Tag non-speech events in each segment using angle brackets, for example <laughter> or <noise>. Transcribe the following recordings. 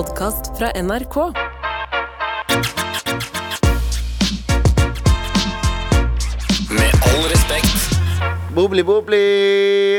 podkast fra NRK. Med all respekt. Bobli, bobli,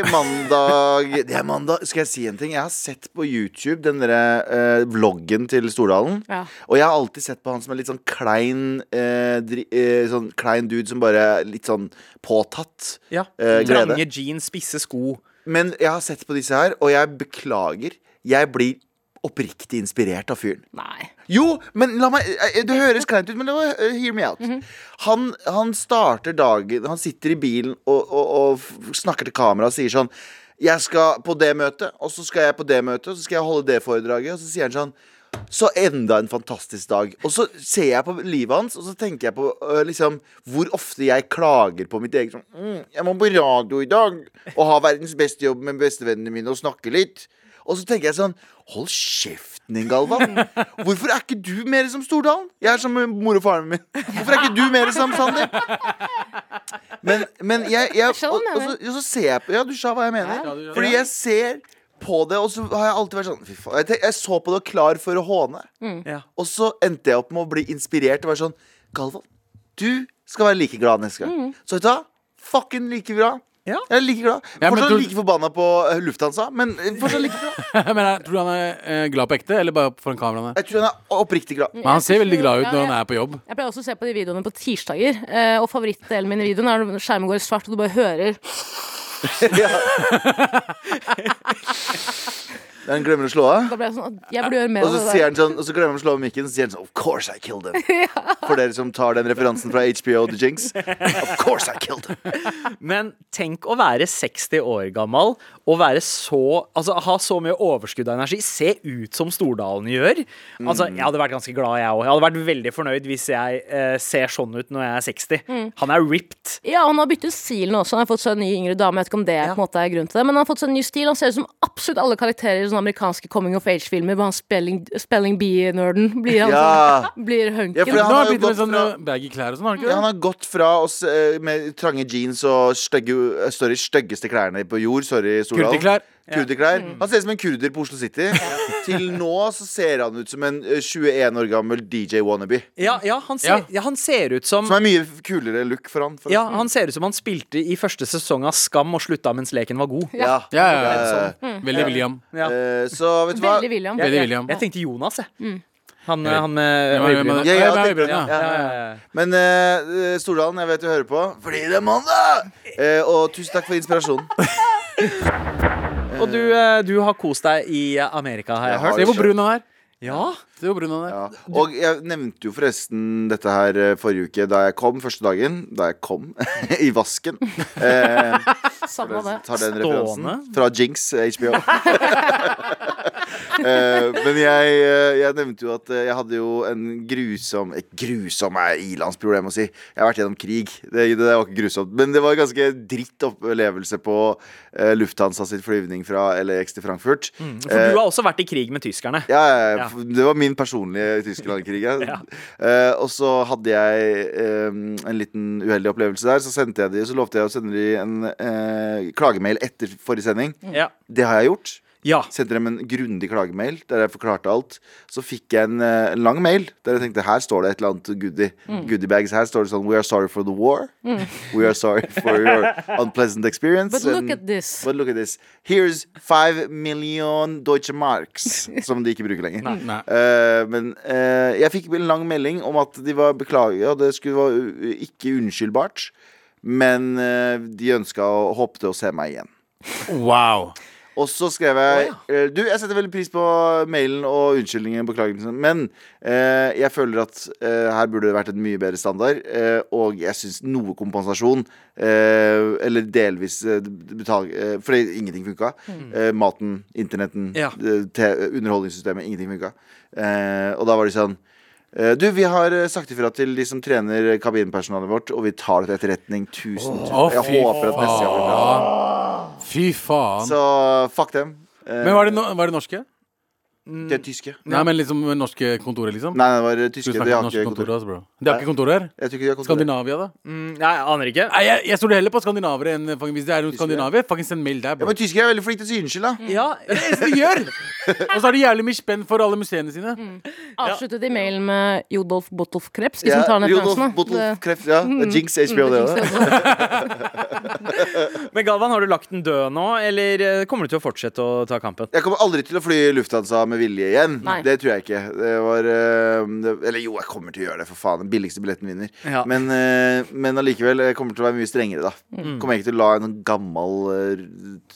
mandag Det er mandag. Skal jeg si en ting? Jeg har sett på YouTube den derre eh, vloggen til Stordalen. Ja. Og jeg har alltid sett på han som en litt sånn klein eh, dri, eh, Sånn klein dude som bare er litt sånn påtatt. Ja. Eh, glede. Trange jeans, spisse sko. Men jeg har sett på disse her, og jeg beklager. Jeg blir oppriktig inspirert av fyren. Nei. Jo, men la meg eh, Det høres kleint ut, men det var, eh, hear me out. han, han starter dagen Han sitter i bilen og, og, og snakker til kamera og sier sånn Jeg skal på det møtet, og så skal jeg på det møtet, og så skal jeg holde det foredraget. Og så sier han sånn så enda en fantastisk dag. Og så ser jeg på livet hans, og så tenker jeg på øh, liksom hvor ofte jeg klager på mitt eget sånn mm, 'Jeg må på radio i dag og ha verdens beste jobb med bestevennene mine og snakke litt'. Og så tenker jeg sånn Hold kjeften din, Galvan. Hvorfor er ikke du mer som Stordalen? Jeg er som mor og faren min. Hvorfor er ikke du mer som Sander? Men, men jeg, jeg og, og, så, og så ser jeg på Ja, du sa hva jeg mener. Ja, Fordi jeg ser på det, og så har jeg alltid vært sånn Fy faen. Jeg, tenk, jeg så på det og klar for å håne. Ja. Og så endte jeg opp med å bli inspirert og være sånn Galvan, du skal være like glad neste gang. Så vet du hva? Fucking like bra. Ja. Jeg er like glad. Ja, men Fortsatt tror- like forbanna på eh, Lufthansa, men eh, fortsatt like glad. <laughs> Men jeg tror du han er eh, glad på ekte, eller bare foran kameraene? Jeg tror han er oppriktig glad. Men han ser veldig glad ut Ja, når ja. han er på jobb. Jeg pleier også å se på de videoene på tirsdager. eh, Og favorittdelen min i videoen er når skjermen går i svart, og du bare hører <laughs> <laughs> Han glemmer å slå av. Da ble jeg sånn Jeg burde gjøre mer Og av så, der. sier han sånn, og så glemmer han å slå av mikken, så sier han sånn Of course I killed him. <laughs> For dere som tar den referansen fra HBO The Jinx. Of course I killed him. <laughs> Men tenk å være 60 år gammel og være så Altså ha så mye overskudd av energi. Se ut som Stordalen gjør. Altså, Jeg hadde vært ganske glad, jeg òg. Jeg hadde vært veldig fornøyd hvis jeg eh, ser sånn ut når jeg er 60. Han er ripped. Ja, han har byttet stilen også. Han har fått seg en ny yngre dame. Jeg vet ikke om det på en måte er grunnen til det, men han har fått seg en ny stil. Han ser ut som absolutt alle karakterer sånne amerikanske coming of age-filmer hvor han spelling, spelling bee-nerden <laughs> blir han Ja. sånn, blir hunken. Ja, han har blitt med sånn fra eh, baggy klær og sånn, har han ja, han har gått fra å se, med trange jeans og stygge, eh, sorry, styggeste klærne på jord Sorry, Stordalen. Kurderklær. Han ser ut som en kurder på Oslo City. Til nå så ser han ut som en eh, 21 år gammel DJ wannabe. Ja, ja, han ser, ja. han ser ut som Som er mye kulere look for han. For ja, Han ser ut som han spilte i første sesong av Skam og slutta mens leken var god. Ja. Ja, ja, ja. sånn Veldig William. Ja. eh, så vet du hva? Veldig William. Veldig Jeg, William. jeg tenkte Jonas, jeg. Mm. Han, eh, han med ja. ja. Ja, ja, ja. Men uh, Stordalen, jeg vet du hører på, fordi det er mandag! Uh, og tusen takk for inspirasjonen. <laughs> Og du, eh, du har kost deg i Amerika, har jeg Jeg hørt. Se hvor brun han er. Ja, det hvor brun han er. Ja. Og jeg nevnte jo forresten dette her eh, forrige uke da jeg kom første dagen. Da jeg kom <laughs> i vasken. Eh, Samme det. tar den Stående. referansen fra Jinx HBO. <laughs> Eh, men jeg, eh, jeg nevnte jo at eh, jeg hadde jo en grusom Et Grusom er ilandsproblem å si. Jeg har vært gjennom krig. Det, det var ikke grusomt. Men det var en ganske dritt opplevelse på uh, Lufthansa sitt flyvning fra LAX til Frankfurt. For du har også vært i krig med tyskerne. Ja, ja, det var min personlige Tyskland-krig. <laughs> Ja. Eh, og så hadde jeg eh, en liten uheldig opplevelse der. Så sendte jeg de, så lovte jeg å sende de en uh, klagemail etter forrige sending. Ja. Det har jeg gjort. Ja. Sendte dem en grundig klagemail der jeg forklarte alt. Så fikk jeg en eh, lang mail der jeg tenkte her står det et eller annet goodie. Goodiebags. Her står det sånn We are sorry for the war. <laughs> We are sorry for your unpleasant experience. But look at this. But look at this. Here's five million Deutsche Marks. <laughs> Som de ikke bruker lenger. Nei. Eh, men uh, jeg fikk en lang melding om at de var beklager, og det skulle være ikke unnskyldbart. Men uh, de ønska og håpte å se meg igjen. Wow. Og så skrev jeg eh, Du, jeg setter veldig pris på mailen og unnskyldningen, beklagelsen, men eh, jeg føler at eh, her burde det vært en mye bedre standard. Eh, og jeg syns noe kompensasjon, eh, eller delvis eh, betal... Fordi ingenting funka. Eh, maten, internetten, Ja. underholdningssystemet. Ingenting funka. Eh, og da var de sånn du, Vi har sagt ifra til de som trener kabinpersonalet vårt, og vi tar det til etterretning. Tusen tusen. Jeg håper at neste gang blir bra. Fy faen. Så fuck dem. Men var det, no var det norske? De er tyske. Nei, men liksom norske kontorer, liksom. Nei, det var tyske. De har ikke kontorer, kontor. altså, bro. De har ikke kontorer? her. Jeg tror ikke de har kontorer Skandinavia, da? Mm, Nei, jeg aner ikke. Nei, jeg, jeg stoler heller på skandinavere enn fucking Hvis det er Tyskere? skandinavier, fucking send mail der, Ja, men tyskere er veldig flinke til å si unnskyld, da. Ja, Det er det de gjør! Og så har de jævlig mye spenn for alle museene sine. Avsluttet i mailen med Jodolf Botolf Krebs, de Ja, som tar ned Rudolf finansene. Botolf Kreps, ja. Det er Jinx HBO, det òg. Men Galvan, har du lagt den død nå, eller eh, kommer du til å fortsette å ta kampen? Jeg kommer aldri til å fly Lufthansa med vilje igjen. Nei. Det tror jeg ikke. Det var eh, det, Eller jo, jeg kommer til å gjøre det, for faen. Den billigste billetten vinner. Ja. Men, eh, men allikevel, jeg kommer til å være mye strengere, da. Kommer jeg ikke til å la en sånn gammel eh,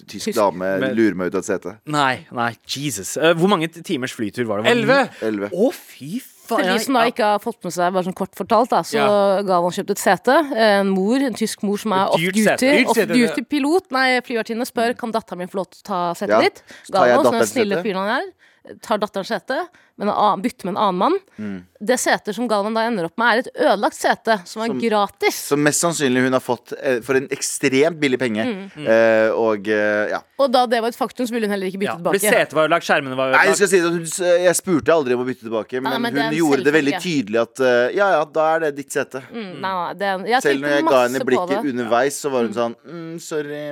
tysk Tysk. dame Men- lure meg ut av et sete. Nei, nei, Jesus. Hvor mange timers flytur var det? Elleve! Å, Å, fy faen. For de som da ikke har fått med seg, bare sånn kort fortalt, da, så Ja. ga han kjøpt et sete. En mor, en tysk mor som er off-duty-pilot. Off-duty-pilot. Nei, flyvertinne spør kan datteren min få lov til å ta setet Ja, ditt. så han som den snille fyren han er, tar datterens sete, men bytter med en annen mann. Mm. Det setet som Galvan da ender opp med, er et ødelagt sete, som er Som- gratis. Som mest sannsynlig hun har fått eh, for en ekstremt billig penge. Mm. Uh, og uh, ja. Og da det var et faktum, så ville hun heller ikke bytte Ja, tilbake. setet var ødelagt, skjermene var Nei, jeg ødelagt. skal si det, hun, jeg spurte aldri om å bytte tilbake, men, Nei, men hun det gjorde det veldig tydelig at uh, ja ja, da er det ditt sete. Mm, nei, nei, det, jeg Selv når jeg ga henne blikket underveis, så var hun sånn mm, sorry.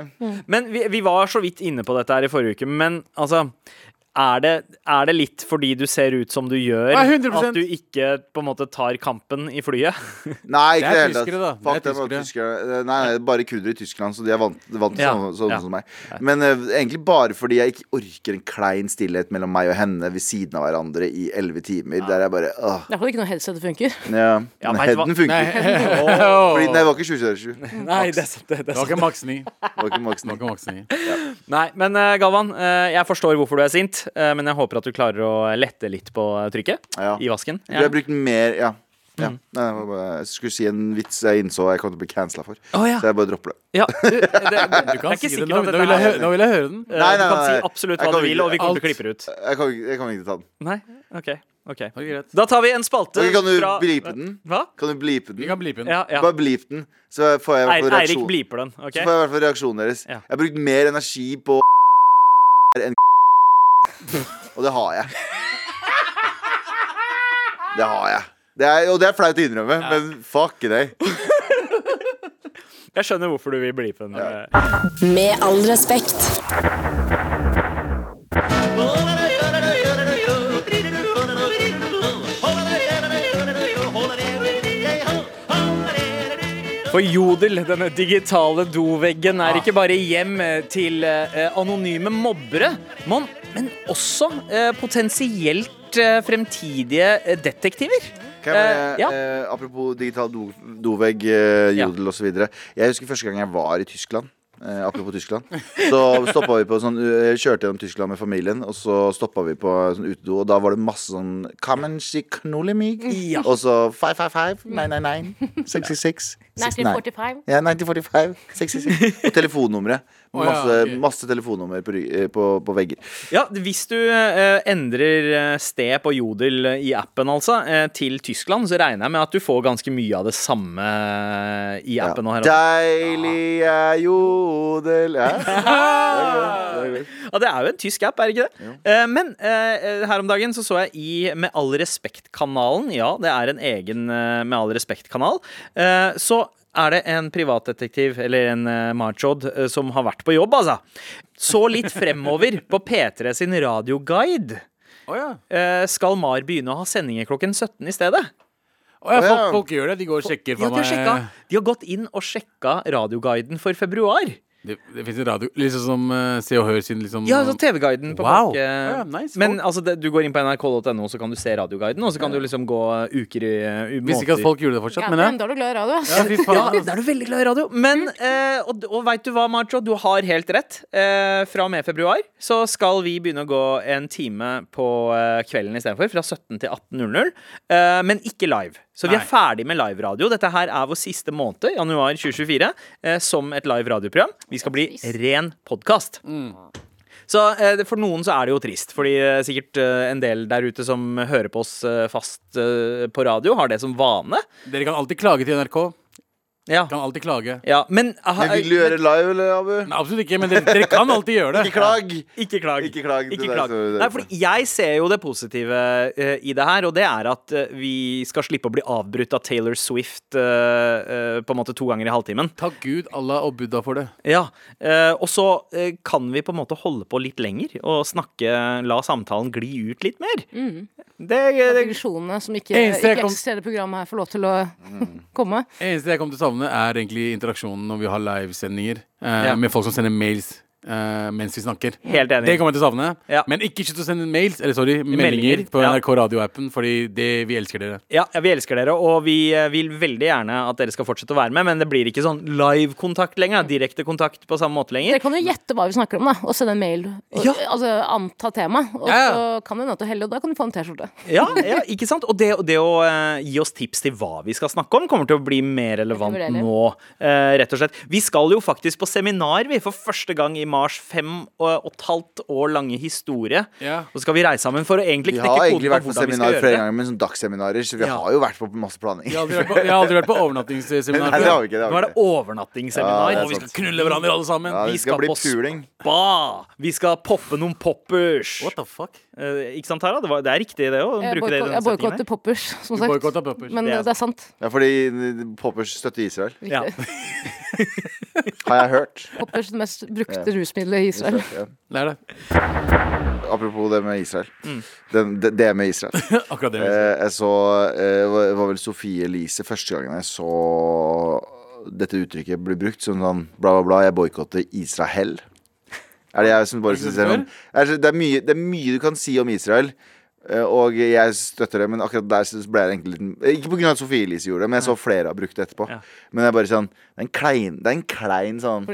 Men vi, vi var så vidt inne på dette her i forrige uke, men altså er det, er det litt fordi du ser ut som du gjør, Nei, at du ikke på en måte tar kampen i flyet? <laughs> Nei, ikke Det er det tyskere, da. Fuck Det er tyskere. tyskere. Nei, bare kurdere i Tyskland, så de er vant, vant til Ja, sånn, sånn ja. som meg. Men uh, egentlig bare fordi jeg ikke orker en klein stillhet mellom meg og henne ved siden av hverandre i elleve timer. Der jeg bare uh. Det er fordi ikke noe headset funker. Ja, Ja, headen funker. Nei, <laughs> Fordi, nei, det var ikke 2027. Nei, det er sant. Det, det det er var sant. ikke maks. Det var ikke Max 9. ikke maks ni. <laughs> Nei, men uh, Galvan, eh, jeg forstår hvorfor du er sint, eh, men jeg håper at du klarer å lette litt på trykket Ja. i vasken. Jeg Du har brukt mer Ja. ja. Nei, det bare, jeg skulle si en vits jeg innså jeg kom til å bli cancela for. Oh, ja. Så jeg bare dropper det. Ja, du, <laughs> det, Du kan si det. Nå, nå, vil jeg, nå vil jeg høre den. Nei, Nei, nei, Du kan si absolutt hva du vil, og vi kommer til å klippe det ut. Jeg kommer ikke, jeg kommer ikke til å ta den. Nei? OK. ok Ok. Da tar vi en spalte okay, kan du fra blipe den? Hva? Kan du blipe Vi kan blipe den. Ja, ja. Bare blip den, så får jeg i hvert fall Eirik reaksjon. bliper den. Så får jeg i hvert fall reaksjonen deres. Ja. Jeg har brukt mer energi på enn Og det har jeg. Det har jeg. Det er, og det er flaut å innrømme, men fuck deg. Jeg skjønner hvorfor du vil bli på den. Ja. Med all respekt. For Jodel, denne digitale doveggen, er ikke bare hjem til eh, anonyme mobbere, men, men også eh, potensielt eh, fremtidige eh, detektiver. Kan jeg, Eh, ja. eh, apropos digital do, dovegg, eh, Ja. jodel osv. Jeg husker første gang jeg var i Tyskland. Eh, apropos Tyskland. Så stoppa vi på sånn eh, Kjørte gjennom Tyskland med familien, og så stoppa vi på sånn utedo, og da var det masse sånn Kamen si knulle mig? Ja. Og så 555, 999, 666. 1945. Ja, 1945, 66. Og telefonnummeret. Ja, Masse, masse telefonnummer på, eh, på, på vegger. Ja, Hvis du eh, endrer eh, sted på Jodel eh, i appen altså, eh, til Tyskland, så regner jeg med at du får ganske mye av det samme i appen. nå her også. Deilig er jodel ja. <laughs> Det er det er. Ja, Det er jo en tysk app, er det ikke det? Eh, men eh, her om dagen så så jeg i Med all respekt-kanalen. Ja, det er en egen eh, Med all respekt-kanal. Eh, så er det en privatdetektiv, eller en uh, marchod, uh, som har vært på jobb, altså. Så litt fremover på P3 sin radioguide. oh, ja. uh, skal Mar begynne å ha sendinger klokken 17 i stedet? Oh, ja, oh, ja. folk, folk gjør det. De går og sjekker Ja, for de, har meg. de har gått inn og sjekka radioguiden for februar. Det, det fins en radio Liksom som uh, Se og Hør sin liksom Ja, altså TV-guiden på Wow. Ja, nice, Men folk. altså, det, du går inn på nrk.no, så kan du se radioguiden, og så kan du liksom gå uker i uh, Visste ikke at folk gjorde det fortsatt, Ja, men men ja. da er du glad i radio, ass. ja fy Ja, da er du veldig glad i radio. Men, uh, og, og veit du hva, Marjo? Du har helt rett. Uh, fra og med februar så skal vi begynne å gå en time på uh, kvelden istedenfor. Fra 17 til 18.00. Eh, men ikke live. Så vi er ferdig med liveradio. Dette her er vår siste måned, januar 2024, eh, som et live radioprogram. Vi skal bli ren podkast. Så eh, for noen så er det jo trist, fordi eh, sikkert eh, en del der ute som hører på oss eh, fast eh, på radio, har det som vane. Dere kan alltid klage til NRK. Ja. Kan alltid klage. ja. Men, Men vil du gjøre det live, eller, Abu? Nei, absolutt ikke, men dere, dere kan alltid gjøre det. Ikke klag! Ikke klag. Ikke klag, Ikke klag. Nei, for. fordi jeg ser jo det positive uh, i det her, og det er at uh, vi skal slippe å bli avbrutt av Taylor Swift uh, eh, på en måte to ganger i halvtimen. Takk Gud, Allah og Buddha for det. Ja, eh, Og så eh, kan vi på en måte holde på litt lenger og snakke, la samtalen gli ut litt mer. Mm. Det, det, Digresjonene som ikke, ikke eksisterer i programmet her, får lov til å komme. Eneste jeg kommer til å savne, er egentlig interaksjonen når vi har livesendinger eh, Ja. med folk som sender mails eh, mens vi snakker. Helt enig. Det kommer jeg til å savne. Ja. Men ikke slutt å sende mails, eller sorry, meldinger, Meldinger, på ja. NRK radioappen, fordi det, vi elsker dere. Ja, ja, vi elsker dere, og vi eh, vil veldig gjerne at dere skal fortsette å være med, men det blir ikke sånn live-kontakt lenger. Direkte kontakt på samme måte lenger. Dere kan jo gjette hva vi snakker om, da, og sende en mail. Og, Ja. Altså anta tema, og Ja, ja. så kan du hende til helle, heller, og da kan du få en T-skjorte. Ja, ja, ikke sant? Og det, det å uh, gi oss tips til hva vi skal snakke om, kommer til å bli mer relevant nå, uh, rett og slett. Vi skal jo faktisk på seminar, vi, for første gang i Mars. Fem og, og et halvt år lange historie. Ja. Og så skal vi reise sammen for å egentlig Vi knekke har koden egentlig på vært på vi seminar flere ganger men sånn dagsseminarer, så vi Ja. har jo vært på masse planing. Jeg har aldri vært på, <laughs> har overnattingsseminar har vi. Nå er det overnattingsseminar. Ja, Og vi skal knulle hverandre alle sammen. Ja, vi skal skal bli på puling. Spa! Vi skal poppe noen poppers. What the fuck? Eh, ikke sant, Tara? Det, var, det er riktig, det å Jeg boikotter poppers, som sagt. poppers. Men Det er det er sant. Ja, fordi Poppers støtter Israel, Ja. <laughs> <laughs> har jeg hørt. Poppers den mest brukte rusmiddelet i Israel. Ja. Lær det. Apropos det med Israel. Mm. Den, det, det med Israel. <laughs> Akkurat det. Eh, jeg så eh, var, var vel Sofie Elise første gangen jeg så dette uttrykket bli brukt som sånn bla, bla, bla. Jeg boikotter Israel. Er det jeg som bare syns det, er er det, det, er mye, det er mye du kan si om Israel. Eh, Og jeg støtter det, men akkurat der ble jeg egentlig litt Ikke pga. at Sofie Elise gjorde det, men jeg så flere har brukt det etterpå. Ja. Men det er bare sånn Det er en klein, det er en klein sånn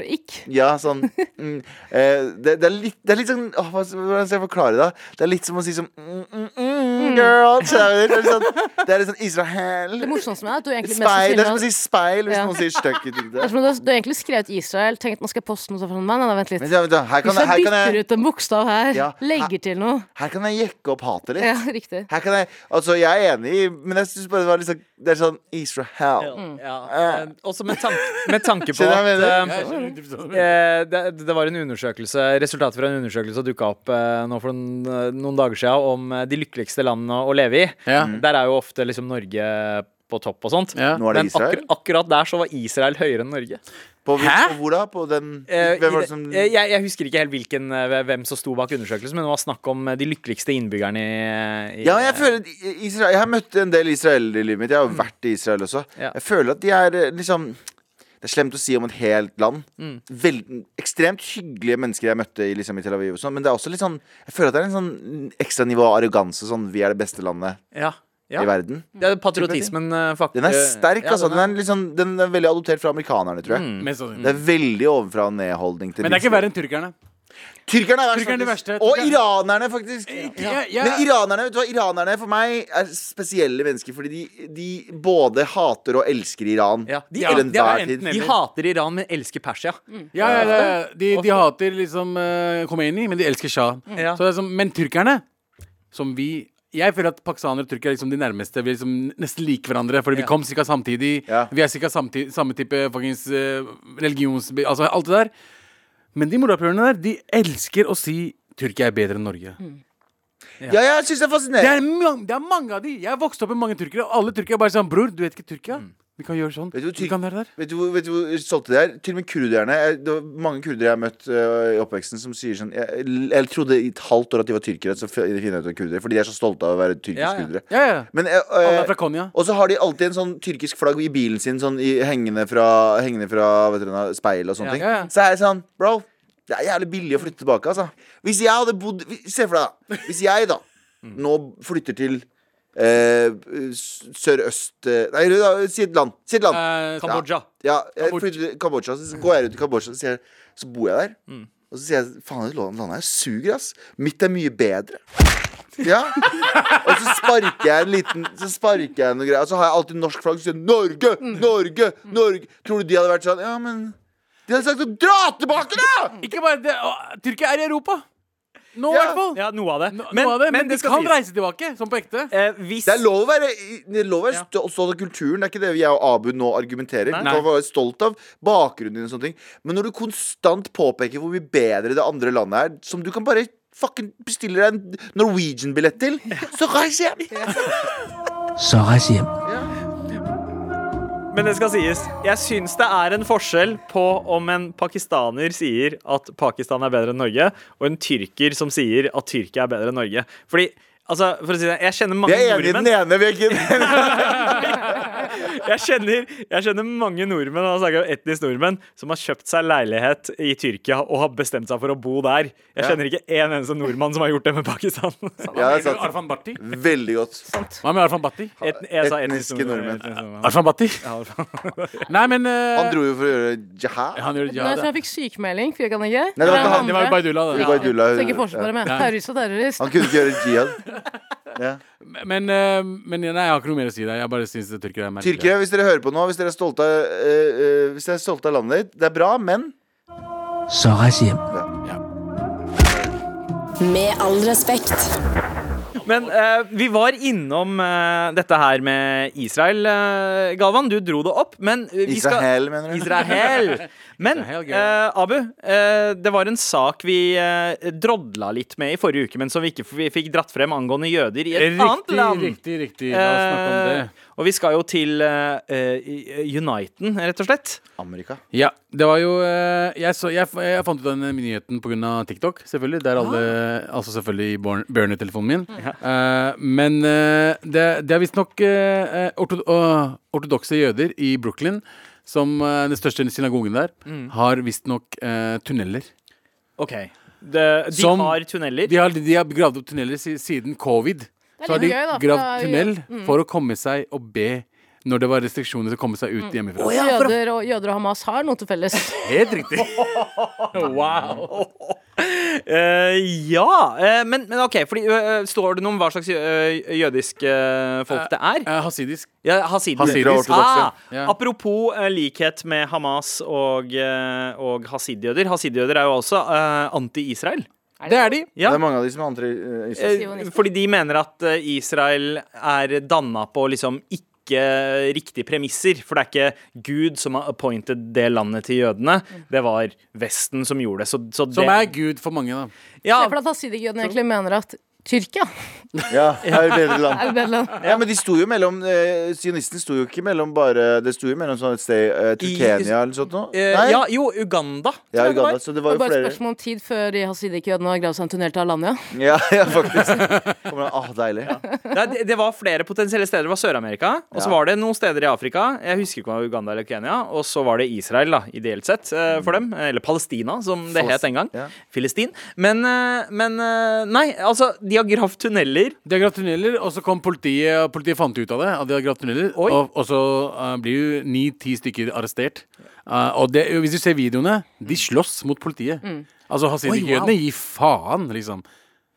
ja, sånn <laughs> mm, eh, det, det, er litt, det er litt sånn åh, Hvordan skal jeg forklare det? Det er litt som å si sånn mm, mm, mm, Girl? Det er litt sånn, <laughs> det er litt sånn Israel Det morsomste med det er at du egentlig mest Speil. Det er som å si speil hvis Ja. noen sier er som om du, du har egentlig skrevet Israel, tenkt man skal poste noe sånt. Men nei, vent litt. Men ja, men, da, her, kan Hvis jeg, jeg her, kan bytter jeg, ut en bokstav her, Ja, legger til noe her kan jeg jekke opp hatet litt. Ja, riktig. Her kan jeg, altså Jeg er enig, men jeg synes bare det var litt sånn Det er sånn Israel. Ja, eh, også med, tanke, med tanke på at. Eh, det, det var en undersøkelse Resultatet fra en undersøkelse dukka opp eh, nå for noen, noen dager siden om eh, de lykkeligste landene å leve i. Ja. Der er jo ofte liksom Norge på topp og sånt. Ja. Men akkur akkurat der så var Israel høyere enn Norge. På, Hæ? på hvor da? På den Eh, Hvem var det- det som eh, jeg, jeg husker ikke helt hvilken, eh, hvem som sto bak undersøkelsen, men det var snakk om de lykkeligste innbyggerne i, i Ja, jeg føler Israel, Jeg har møtt en del israelere i livet mitt. Jeg har jo vært i Israel også. Mm. Ja. Jeg føler at de er liksom Det er slemt å si om et helt land. Mm. Vel, ekstremt hyggelige mennesker jeg møtte i, liksom, i Tel Aviv. Og sånn, men det er også litt sånn Jeg føler at det er en sånn ekstra nivå av arroganse. Sånn vi er det beste landet ja, ja. i verden. Det er patriotismen, faktisk Den er sterk, ja, altså. den Den er, liksom, den er veldig adoptert fra amerikanerne, tror jeg. Mm. Det er veldig ovenfra og ned-holdning Men det er ikke Israel. verre enn tyrkerne. Tyrkerne er verst, Tyrkerne er faktisk. verste. Og Tyrkerne- iranerne, faktisk. Ja, ja. Men iranerne vet du hva, iranerne for meg er spesielle mennesker, fordi de, de både hater og elsker Iran. Ja, de, Ja, er tid. enten de hater Iran, men elsker Persia. Ja, ja, ja. De, de hater liksom uh, Khomeini, men de elsker Shah. Ja. Så det er som, men tyrkerne, som vi Jeg føler at pakistanere og tyrkere er liksom de nærmeste. Vi er liksom nesten like hverandre, fordi vi kom ca. samtidig. Ja. Vi er ca. samme type fuckings uh, religions... Altså alt det der. Men de morapulerne der, de elsker å si Tyrkia er bedre enn Norge. Ja, jeg syns det er Det fascinerende. er, det er mange av de. Jeg vokste opp med mange tyrkere, og alle tyrkere er bare sånn Bror, du vet ikke Tyrkia? Vi kan gjøre sånn. Vet du hvor Vi kan gjøre det der. Vet du, hvor- vet du hvor stolte de er? Til og med kurderne. Jeg, det var mange kurdere jeg har møtt øh, i oppveksten, som sier sånn Jeg, jeg trodde i et halvt år at de var tyrkere, så f- finner ut at de er kurdere. Fordi de er så stolte av å være tyrkisk Ja, ja. kurdere. Ja, ja. Men Alle er fra Konya. Og så har de alltid en sånn tyrkisk flagg i bilen sin Sånn i, hengende fra, hengende fra vet dere, speil og sånne Ja. ting. Ja, ja. Så er jeg sånn Bro, det er jævlig billig å flytte tilbake, altså. Hvis jeg hadde bodd Se for deg, da. Hvis jeg da <laughs> nå flytter til eh, sørøst eh, Nei, si et land. Si et land. Eh, Kambodsja. Ja, jeg flytter til Kambodsja, så går jeg rundt i Kambodsja, så, jeg, så bor jeg der. Og så sier jeg faen, det landet her suger, ass. Mitt er mye bedre. Ja. Og så sparker jeg en liten Så sparker jeg noe greier. Og så har jeg alltid norsk flagg. og sier Norge, Norge, Norge. Tror du de hadde vært sånn? Ja, men De hadde sagt dra tilbake, da! Ikke bare det. å, Tyrkia er i Europa. Nå, i Ja. hvert fall. Ja, noe av det. No, noe av det, men, de skal kan sies. reise tilbake, som på ekte. Eh, hvis Det er lov å være, det er lov å være stol- stolt av kulturen. Det er ikke det jeg og Abu nå argumenterer. Nei. Du kan være stolt av bakgrunnen din og sånne ting. Men når du konstant påpeker hvor mye bedre det andre landet er, som du kan bare fucking bestille deg en Norwegian-billett til, <laughs> så reis hjem! Så reis hjem. Men det skal sies, jeg syns det er en forskjell på om en pakistaner sier at Pakistan er bedre enn Norge, og en tyrker som sier at Tyrkia er bedre enn Norge. Fordi, altså, for å si det, jeg kjenner Vi mange enige nordmenn vi er ikke i den ene. <laughs> Jeg kjenner, jeg kjenner mange nordmenn og snakker om etnisk nordmenn som har kjøpt seg leilighet i Tyrkia og har bestemt seg for å bo der. Jeg kjenner ikke en eneste nordmann som har gjort det med Pakistan. <laughs> Ja, det er sant. Arfan Bhatti? Veldig godt. Hva med Arfan Bhatti? Et, jeg etnisk Etniske nordmenn. nordmenn. Arfan Bhatti? <laughs> Nei, men uh, Han dro jo for å gjøre jihad. Han gjør Nei, jihad. så jeg fikk sykemelding, fikk han ikke? Nei, det var ikke han. Det var jo Ja. Ja. terrorist og terrorist. Han kunne ikke gjøre jihad. <laughs> Ja. Men, eh, men nei, jeg har ikke noe mer å si der. Jeg bare syns tyrkere er merkelige. Tyrkere, hvis dere hører på nå, hvis dere er stolte av, eh, eh, hvis dere er stolte av landet ditt, det er bra, men Så reis hjem. Med all respekt. Men uh, vi var innom uh, dette her med Israel, uh, Galvan. Du dro det opp, men vi skal Israel, mener du? Israel. Men Israel, eh, Abu, det var en sak vi drodla litt med i forrige uke, men som vi ikke f- fikk dratt frem angående jøder i et annet Riktig, land. riktig, riktig. La oss snakke om det. Og vi skal jo til eh, eh, Uniten, rett og slett. Amerika. Ja, det var jo uh, Jeg, så, jeg, jeg fant ut den nyheten pga. TikTok, selvfølgelig. Der alle, altså selvfølgelig i born- burner-telefonen min. Eh, men det, det er visstnok uh, orto, uh, ortodokse jøder i Brooklyn, som den største synagogen der, har visstnok uh, tunneler. OK. De, de Som- har tunneler. De har, de har gravd opp tunneler siden covid. Så har de gøy, da, gravd det tunnel for å komme seg og be når det var restriksjoner til å komme seg ut hjemmefra. Jøder, og, jøder og Hamas har noe til felles. <laughs> Helt riktig. <laughs> Wow. Uh, ja, uh, men, men OK, fordi uh, står det noe om hva slags jø- jødisk folk det er? Eh, hasidisk. Ja, hasidisk. Hasidisk. Ah, yeah. Apropos likhet med Hamas og, og hasidjøder. Hasidjøder er jo også anti-Israel. Det er de. Ja. Det er mange av de som er antri... eh, fordi de mener at eh, Israel er danna på liksom ikke riktige premisser. For det er ikke Gud som har appointed det landet til jødene. Det var Vesten som gjorde det. Så, så det, Som er Gud for mange, da. ja, Se for deg at hasidigjødene egentlig mener at Tyrkia Ja, <laughs> er et bedre land. Ja, men de sto jo mellom eh, Sionistene sto jo ikke mellom bare Det sto jo mellom sånn et sted eh, Turkenia eller sånt noe. eh, Nei? ja, jo, Uganda. Ja, tror jeg det var. Uganda. Så det var jo bare et flere. spørsmål om tid før de hasidikkjødene har gravd seg en tunnel til Alanya. <laughs> Ja, ja faktisk. Kommer det, ah, deilig. Nei, det, det var flere potensielle steder. Det var Sør-Amerika, og så Ja. var det noen steder i Afrika. Jeg husker ikke om det var Uganda eller Kenya. Og så var det Israel, da, ideelt sett, eh, for dem. Eller Palestina, som det het en gang. Ja. Filistin. Men, eh, men eh, Nei, altså, de har gravd tunneler. De har gravd tunneler, og så kom politiet, og politiet fant ut av det. At de har gravd tunneler Og, og så uh, blir jo ni-ti stykker arrestert. Uh, og det, hvis du ser videoene, de slåss mot politiet. Altså Oi, Hasidikkjødene wow. gir faen, liksom.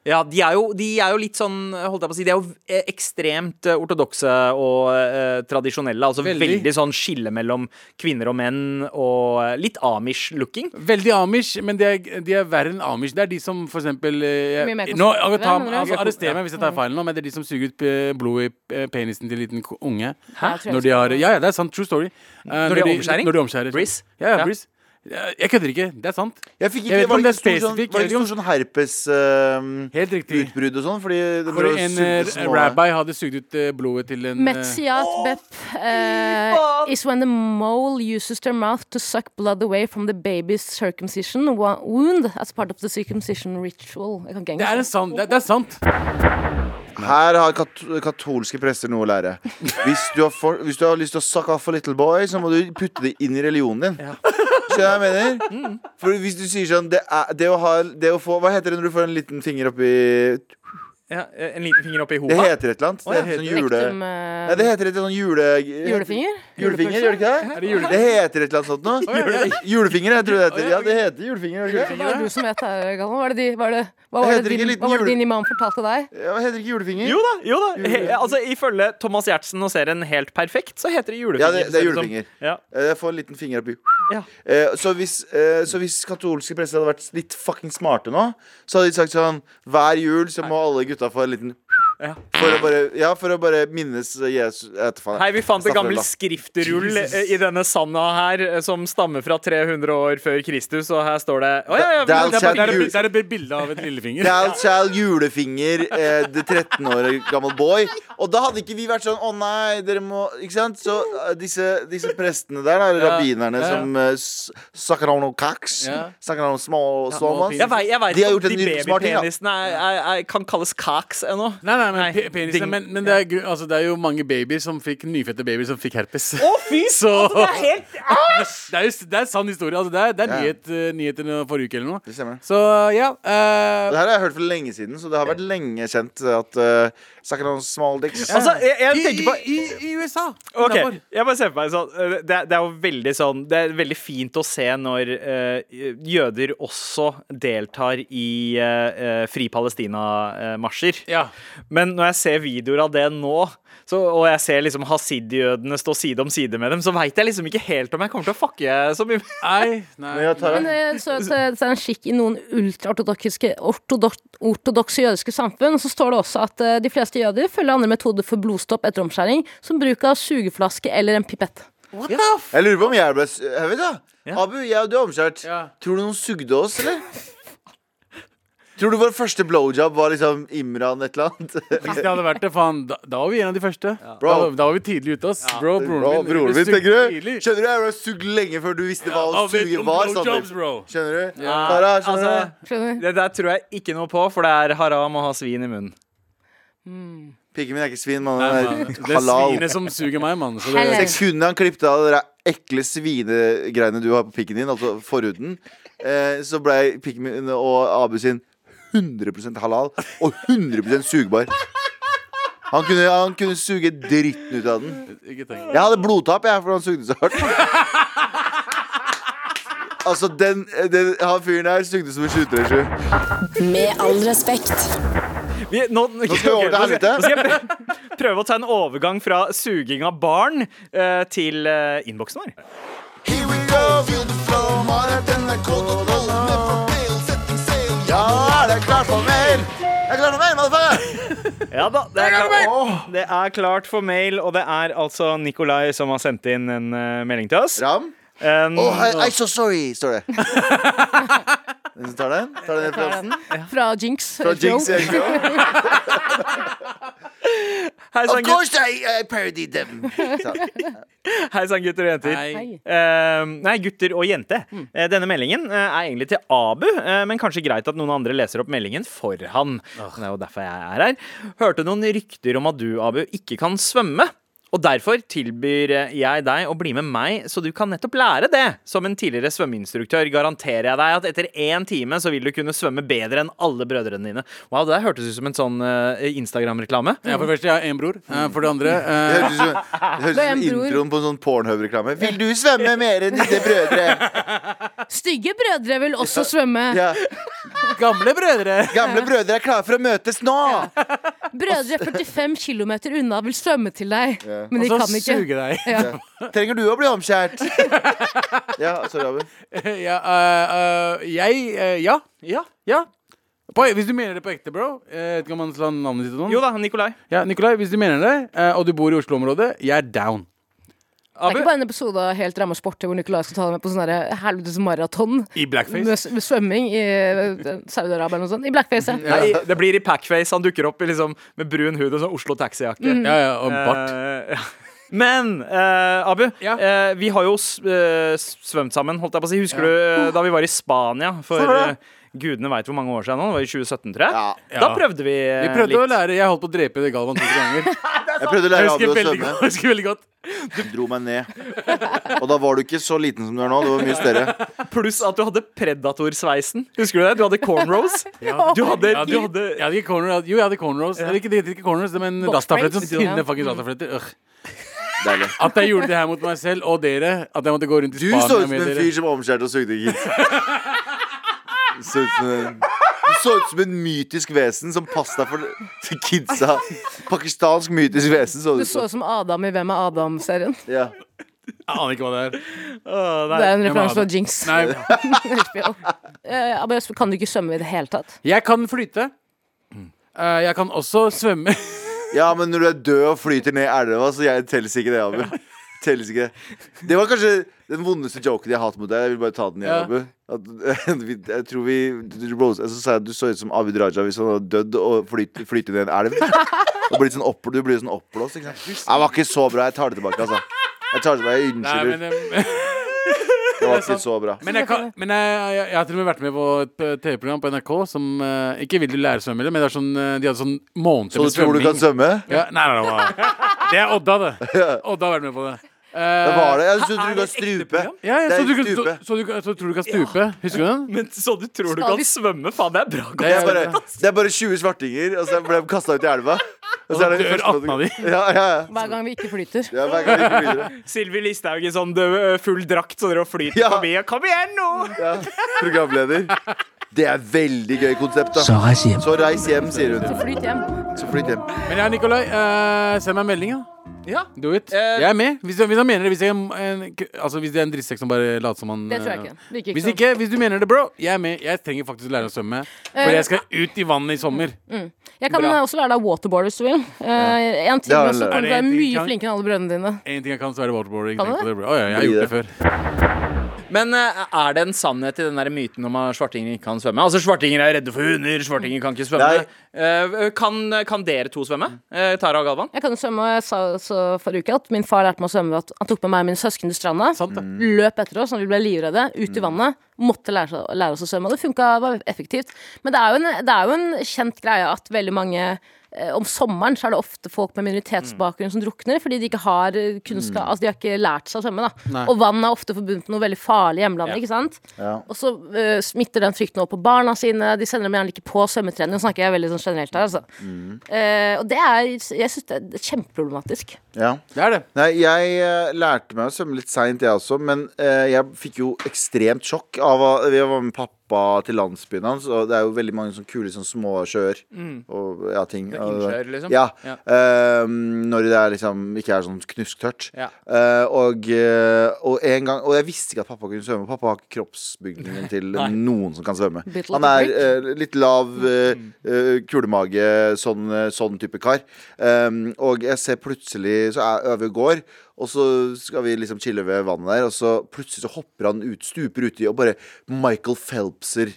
Ja, de er, jo, de er jo litt sånn, holdt jeg på å si, de er jo eh, ekstremt eh, ortodokse og eh, tradisjonelle. Altså veldig. Veldig. sånn skille mellom kvinner og menn, og eh, litt Amish-looking. Veldig amish, men de er, de er verre enn amish. Det er de som for eksempel eh, nå, ta, altså, Arrester meg hvis jeg tar feil nå, men det er de som suger ut blod i penisen til en liten unge. Hæ? Når de har, ja, ja, det er sant. True story. Uh, Når de har omskjæring? Når de omskjærer. Breeze? Ja, ja, Ja. Ja, Jeg kødder ikke. Det er sant. Jeg fikk Jeg vet ikke, ikke om det er spesifikt. sånn, var det ikke stor sånn herpes uh, Helt riktig. og sånn? Fordi det For en eh, rabbi hadde sugd ut eh, blodet til en eh, oh, Bep uh, is when the mole uses their mouth to suck blood away from the baby's circumcision wound as part of the circumcision ritual. Jeg kan ikke Det er, en sant, det, det er sant. Her har kat katolske prester noe å lære. Hvis du, har for, hvis du har lyst til å suck off a little boy, så må du putte det inn i religionen din. Skjønner du hva jeg mener? For hvis du sier sånn det, er, det, å ha, det å få Hva heter det når du får en liten finger oppi Ja, eh, en liten finger opp i Det heter et eller annet. Det heter sånn jule... Rektum, uh, Nei, det heter et sånn jule... Julefinger? Julefinger, gjør det ikke det? Er det jule? Det heter et eller annet sånt noe. Julefinger, jeg tror det heter. Ja, det heter julefinger. gjør det ikke? Hva er det du som vet her, Galvan? Hva var det, hva det, hva var Det din, hva var det jule- din imam fortalte deg? Ja, heter det ikke julefinger? Jo da, jo da. He, altså, Ifølge Thomas Giertsen og serien Helt perfekt, så heter det julefinger. Ja, det, det er som. julefinger. Ja. Eh, Jeg får en liten finger oppi Ja. Eh, så, hvis, eh, så hvis katolske prester hadde vært litt fucking smarte nå, så hadde de sagt sånn Hver jul så må alle gutta få en liten Ja. For å bare, ja, for å bare minnes Jesus etterfall. Hei, vi fant en gammel skriftrull eh, i denne sanda her eh, som stammer fra 300 år før Kristus, og her står det oh, ja, ja, Det er Det er, det, er, et- det er et bilde av et lillefinger. Dal Chal julefinger, eh, det 13 år gammel boy. Og da hadde ikke vi vært sånn Å nei, dere må Ikke sant? Så eh, disse, disse prestene der, eller Ja, rabbinerne ja. som uh, snakker om noe kaks, Ja. snakker om små, små ja. Jeg vet, jeg vet De har gjort en ny smart ting, da. babypenisene er, er, kan kalles kaks ennå. Nei, nei, Nei, pe- penisen, ding. men, men det, er, altså, det er jo mange babyer som fikk nyfødte babyer som fikk herpes. Å, fy! <laughs> Så Altså, det er helt <laughs> det er det er sann historie. Altså, det er, det er Ja. nyhet, uh, nyheter forrige uke eller noe. Det stemmer. Så ja. Uh, Det her har jeg hørt for lenge siden, så det har vært lenge kjent at uh, snakker om small dicks. Altså, jeg, jeg tenker på i, i, I USA. Ok, derfor. jeg bare ser på meg sånn eh, det, det er jo veldig sånn Det er veldig fint å se når uh, jøder også deltar i uh, Fri Palestina-marsjer. Ja. Men når jeg ser videoer av det nå, så, og jeg ser liksom hasid-jødene stå side om side med dem, så veit jeg liksom ikke helt om jeg kommer til å fucke så mye. Nei, nei. Men jeg tar Men eh, så, så, så er det en skikk i noen ultraortodokse ortodok, jødiske samfunn. Så står det også at uh, de fleste jøder følger andre metoder for blodstopp etter omskjæring, som bruk av sugeflaske eller en pipett. Jeg lurer på om jeg ble Jeg vet da. Ja. Abu, jeg og du er omskjært. Ja. Tror du noen sugde oss, eller? Tror du vår første blowjob var liksom Imran et eller annet? Hvis det hadde vært det, faen, da, da var vi en av de første. Bro. Da, da var vi tidlig ute, ass. Bro, broren Bro, min. broren min, tenker du? tidlig. Skjønner du? Jeg ble sugd lenge før du visste hva å suge var. Jobs, bro. Skjønner du? Ja, Tara, skjønner altså, du? Skjønner du? Det der tror jeg ikke noe på, for det er haram å ha svin i munnen. Pikken min er ikke svin, mann. Man, det er svinet som suger meg, mann. Sekundene Sekundet han klippet av de ekle svinegreiene du har på pikken din, altså forhuden, eh, så ble pikken min og Abu sin 100% halal og 100% sugbar. Han kunne, han kunne suge dritten ut av den. ikke tenk. Jeg hadde blodtap, jeg, for han sugde så hardt. Altså, den, den Han fyren der sugde som en 737. Med all respekt. Vi, nå, nå, skal vi over til nå skal- helvete. nå skal jeg prøve, å ta en overgang fra suging av barn uh, til uh, innboksen vår. Here we go, feel the flow, setting sail. Ja, er det klart for mail! Jeg er klar for mail, motherfucker! <laughs> Ja da, det er, klart, det er klart for mail, og det er altså Nikolai som har sendt inn en eh, melding til oss. Ram? Um, Oh, I, I'm so sorry, står det. <laughs> Den tar den? Tar den referansen? Fra Jinx. Fra Joe. Jinx Eggo. <laughs> Hei sann, gutt, I, I parodied them. <laughs> Så. hei sann, gutter og jenter. Hei. Eh, nei, gutter og jente. Eh, denne meldingen eh, er egentlig til Abu, eh, men kanskje greit at noen andre leser opp meldingen for han. Det er jo derfor jeg er her. Hørte noen rykter om at du, Abu, ikke kan svømme. Og derfor tilbyr eh, jeg deg å bli med meg, så du kan nettopp lære det. Som en tidligere svømmeinstruktør garanterer jeg deg at etter én time så vil du kunne svømme bedre enn alle brødrene dine. Wow, det der hørtes ut som en sånn uh, Instagram-reklame. Ja, for det første, jeg har én bror. Eh, For det andre <laughs> Det høres hørtes ut som, høres ut er som introen på en sånn Pornhub-reklame. Vil du svømme mer enn dine brødre? Stygge brødre vil også svømme. Ja. Gamle brødre! Gamle brødre er klare for å møtes nå! Brødre 45 km unna vil svømme til deg, men de Og så kan ikke. suge deg. Ja. Trenger du å bli omskjært? <laughs> Ja, sorry, Abu. <laughs> ja, eh, eh, jeg eh, Ja. Ja. Ja. På, hvis du mener det på ekte, bro eh, Vet man slå navnet ditt og sånn? Jo da, Nikolai. Ja, Nikolai, hvis du mener det, eh, og du bor i Oslo-området, jeg er down. Det er ikke bare en episode av Helt ramma sport hvor Nicolai skal ta deg med på sånn der helvetes maraton I blackface. med, med svømming i eh, Saudi-Arabia eller noe sånt. I blackface, ja. Nei, det blir i packface. Han dukker opp i liksom, med brun hud og sånn Oslo Taxi-jakke. Ja, ja, og bart. Uh, ja. Men eh, Abu, Ja. eh, vi har jo s- eh, svømt sammen. Holdt jeg på å si Husker du eh, da vi var i Spania for eh, gudene veit hvor mange år siden nå? Det var i 2017, tror jeg. Ja. Da prøvde vi, eh, Vi prøvde å lære Jeg holdt på å drepe det Galvan to ganger. <laughs> Jeg prøvde å lære Abu å svømme. <laughs> Jeg husker veldig godt. du Dro meg ned. Og da var du ikke så liten som du er nå. Du var mye større. Pluss at du hadde predatorsveisen. Husker du det? Du hadde cornrows. <laughs> Du hadde, Ja, du hadde Jeg hadde ikke cornrows. jo, jeg hadde cornrows. Ja. ikke, det heter ikke cornrows, men rastafletter. Sånn tynne fucking rastafletter. Øh Deilig. At jeg gjorde det her mot meg selv og dere. At jeg måtte gå rundt i Du så ut som med en fyr som omskjærte og sugde kids. <laughs> Så ut som en mytisk vesen som passa for til kidsa. Pakistansk mytisk vesen. Så Du du så ut ut som Adam i Hvem er Adam-serien. Ja. Jeg aner ikke hva det er. Det er en jeg må referanse ha det. Jinx. Nei, <laughs> HBO. Eh, kan du ikke svømme i det hele tatt? jeg kan flyte. Eh, jeg kan også svømme. <laughs> Ja, men når du er død og flyter ned i elva, så jeg teller ikke det, Abu. Telles ikke det. Det var kanskje den vondeste joken jeg har hatt mot deg. Jeg vil bare ta den igjen, Ja. At, <laughs> jeg tror vi du- Rose, Så sa jeg at du så ut som Abid Raja hvis han hadde dødd og flyt, flytet ned en elv. Og blitt sånn opp, du blir sånn oppblåst. Ikke sant? Var ikke så bra. Jeg tar det tilbake, altså. Jeg tar det tilbake, jeg Nei, unnskylder. men, eh, Det <laughs> var ikke så bra. men, jeg, kan, men jeg, jeg, jeg har til og med vært med på et eh, TV-program på NRK som uh, ikke vil du lære å svømme, men det er sånn, de hadde sånn måneder Så du tror du kan svømme? Ja, nei, nei, nei, Det er Odda, det. <laughs> Odda har vært med på det. Eh, Det var det. Jeg Er du kan strupe. Ja, ja, så, du, kan- så, så, du, kan- så tror du kan stupe. Husker du den? <laughs> Men så du tror du Skal kan vi- svømme? Faen, det er bra. Det er bare, det er bare 20 svartinger, og så ble de kasta ut i elva. Og så er det dør første 18 av de. Ja, ja, ja. Hver gang vi ikke flyter. ja hver gang vi gikk videre. <laughs> Sylvi Listhaug i sånn død, full drakt så dere flyter Ja. forbi. Kom igjen nå! Ja, programleder. Det er veldig gøy konsept, da. Så reis hjem. Så reis hjem, sier hun. Flyt hjem. Så flytt hjem. Men ja, Nikolai, eh, send meg en melding, da. Ja. Do it. Eh, jeg er med. Hvis, hvis han mener det. Hvis, jeg, en, altså, hvis det er en drittsekk som bare later som han Det tror jeg eh, ikke. Det ikke Hvis ikke hvis du mener det, bro, jeg er med. Jeg trenger faktisk å lære å svømme. For jeg skal ut i vannet i sommer. sånn. Jeg kan Bra. også lære deg waterboard hvis du vil. Uh, en ting også kommer du til å være det en ting mye flinkere enn alle brødrene dine. En ting jeg kan, så er det waterboarding. Kan du det, Å oh, ja, jeg har gjort det før. Men eh, er det en sannhet i den der myten om at svartinger ikke kan svømme? Altså, Svartinger er redde for hunder, svartinger kan ikke svømme. Eh, kan, kan dere to svømme? Eh, Tara og Galvan? Jeg kan jo svømme, og jeg sa så forrige uke at min far lærte meg å svømme ved at han tok med meg og mine søsken til stranda. Sant det. Løp etter oss og vi ble livredde, ut i vannet. Måtte lære, lære oss å svømme. Og det funka var effektivt. Men det er, jo en, det er jo en kjent greie at veldig mange om sommeren så er det ofte folk med minoritetsbakgrunn som drukner fordi de ikke har kunnskap mm. Altså de har ikke lært seg å svømme. da Nei. Og vann er ofte forbundet med noe veldig farlig i hjemlandet. ikke sant? Ja. Og så uh, smitter den frykten over på barna sine. De sender dem gjerne ikke på svømmetrening. Nå snakker jeg veldig sånn generelt her. Altså. Eh, og det er Jeg syns det er kjempeproblematisk. Ja. Det er det. Nei, jeg eh, lærte meg å svømme litt seint, jeg også. Men eh, jeg fikk jo ekstremt sjokk av å Vi var med pappa til landsbyen hans, og det er jo veldig mange sånne kule sånne små sjøer og ja, ting. Det er innsjøer, liksom? Ja. Ja. eh, når det er liksom ikke er sånn knusktørt. Ja. Eh, og, eh, og en gang Og jeg visste ikke at pappa kunne svømme. Pappa har ikke kroppsbygningen <laughs> til Nei. noen som kan svømme. Bit Han a er eh, litt lav, eh, eh, kulemage, sånn, eh, sånn type kar. Um, og jeg ser plutselig Så er går, og så skal vi liksom chille ved vannet der, og så plutselig så hopper han ut, stuper uti, og bare Michael Phelpser.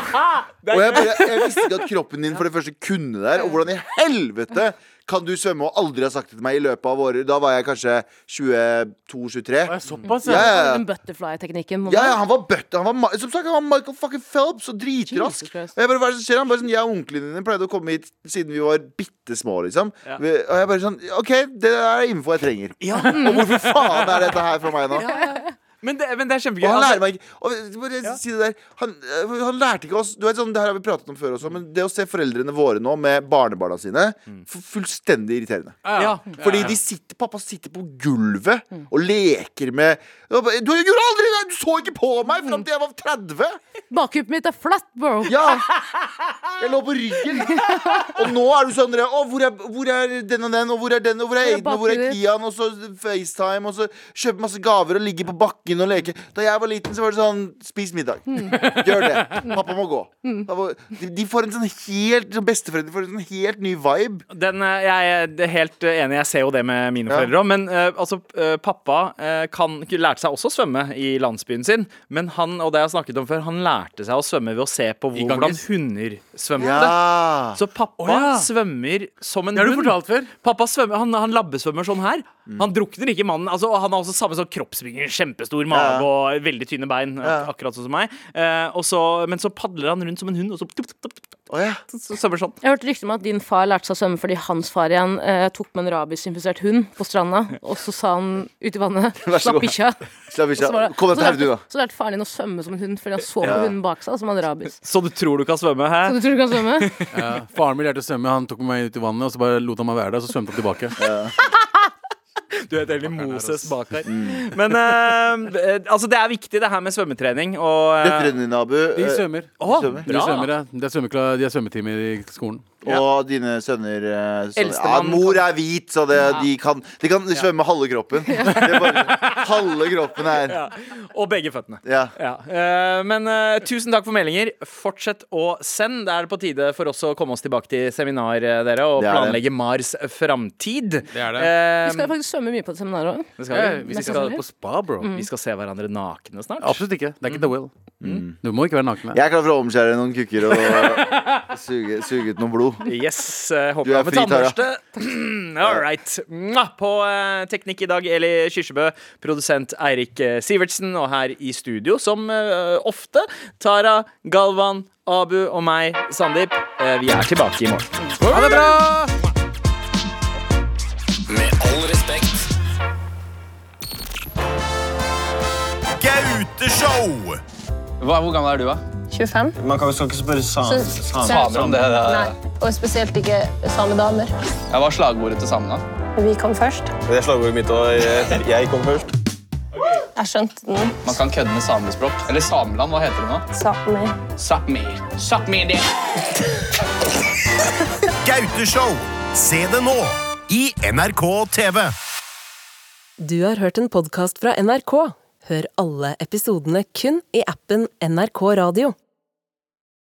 <laughs> og jeg bare Jeg visste ikke at kroppen din for det første kunne der, og hvordan i helvete kan du svømme og aldri ha sagt det til meg i løpet av året? Da var jeg kanskje 22-23. Å, ja, såpass, Ja, ja. ja, ja. Den butterfly-teknikken. Ja, ja, han var bøtte. Han var, som sagt, han var Michael fucking Phelps og dritrask. Og jeg bare, hva er det som skjer? Han bare sånn, jeg og onklene dine pleide å komme hit siden vi var bitte små, liksom. Ja. Og jeg bare sånn, OK, det er info jeg trenger. Og <laughs> hvorfor faen er dette her for meg nå? Men det, men det er kjempegøy. Og han Altså, lærer meg ikke Og bare si det der han, øh, han lærte ikke oss Du vet sånn, Det her har vi pratet om før også, men det å se foreldrene våre nå med barnebarna sine Fullstendig irriterende. Ja. Fordi de sitter, pappa sitter på gulvet og leker med Du gjorde aldri det! Du så ikke på meg fram til jeg var 30! Bakhuppet mitt er flatt, bro. Ja! Jeg lå på ryggen. Og nå er du sånn Å, hvor er, hvor er den og den, og hvor er den, og hvor er er Aiden, og hvor er? Kian, og så FaceTime, og så kjøpe masse gaver og ligge på bakken og leke. Da jeg var liten, så var det sånn Spis middag. Gjør det. Pappa må gå. De, de får en sånn helt sånn Besteforeldre får en sånn helt ny vibe. Den, eh, jeg er helt eh, enig, jeg ser jo det med mine Ja. foreldre òg. Men eh, altså, pappa kan, lærte seg også å svømme i landsbyen sin. Men han, og det jeg har snakket om før, han lærte seg å svømme ved å se på hvor, hvordan hunder svømte. Ja. Så pappa oh, ja. svømmer som en Det har du fortalt før. Pappa svømmer, han, han labbesvømmer sånn her. Han drukner ikke mannen. Altså, han har også samme sånn kroppsbygging, kjempestor mage Ja. og veldig tynne bein. ak- Ja. Akkurat sånn som meg. Eh, og så, men så padler han rundt som en hund, og så, tup, tup, tup, tup, Å, ja. så svømmer sånn. Jeg hørte rykter om at din far lærte seg å svømme fordi hans far igjen eh, tok med en rabisinfisert hund på stranda, og så sa han ut i vannet <laughs> Slapp bikkja. Slapp Og ikke Kom deg så til helvete, du, da. Så lærte faren din å svømme som en hund fordi han så på hunden bak seg som hadde rabies. Så du tror du kan svømme? Hæ? Så du tror du kan svømme? <laughs> Ja. Faren min lærte å svømme. Han tok meg ut i vannet, og så bare lot han meg være der. Så svømte han tilbake. Du heter egentlig Moses bak her. Men eh, altså, det er viktig, det her med svømmetrening. Og eh, Døtrene dine, Abu, De eh, svømmer. Å, svømmer. De bra. svømmer, ja. De er svømmekla- de har svømmetimer i skolen. Og dine sønner eh, sånn, Ja, mor er hvit, så det, de kan, de kan svømme halve kroppen. Det er bare, halve kroppen her. Ja. Og begge føttene. Ja. Ja. eh, men uh, tusen takk for meldinger. Fortsett å sende. Det er på tide for oss å komme oss tilbake til seminar, dere, og Det det. planlegge Mars framtid. Det er det. Eh, Vi skal faktisk svømme mye på et seminar òg. Vi skal Ja, vi. skal på spa, bro. vi skal se hverandre nakne snart. Absolutt ikke. Det er ikke The Will. Du må ikke være naken. Jeg er klar for å omskjære noen kukker og suge, suge ut noe blod. Yes. eh, håper er du har med fri, tannbørste. <clears throat> All right. På uh, teknikk i dag, Eli Kirsebø, produsent Eirik eh, Sivertsen, og her i studio, som ofte, Tara, Galvan, Abu og meg, Sandeep. Vi er tilbake i morgen. Ha det bra! Med all respekt. Gauteshow! Hva, hvor gammel er du, da? 25. Man kan, skal ikke spørre sam, sam, Samer om det? det Nei, og spesielt ikke samedamer. Ja, hva er slagordet til samene? Vi kom først. Det er slagordet mitt, og jeg, jeg kom først. Jeg skjønte den. Man kan kødde med samespråk. Eller Sameland, hva heter det nå? Sápmi. Sápmi. Sápmi det. <laughs> Gauteshow! Se det nå i NRK TV. Du har hørt en podkast fra NRK. Hør alle episodene kun i appen NRK Radio.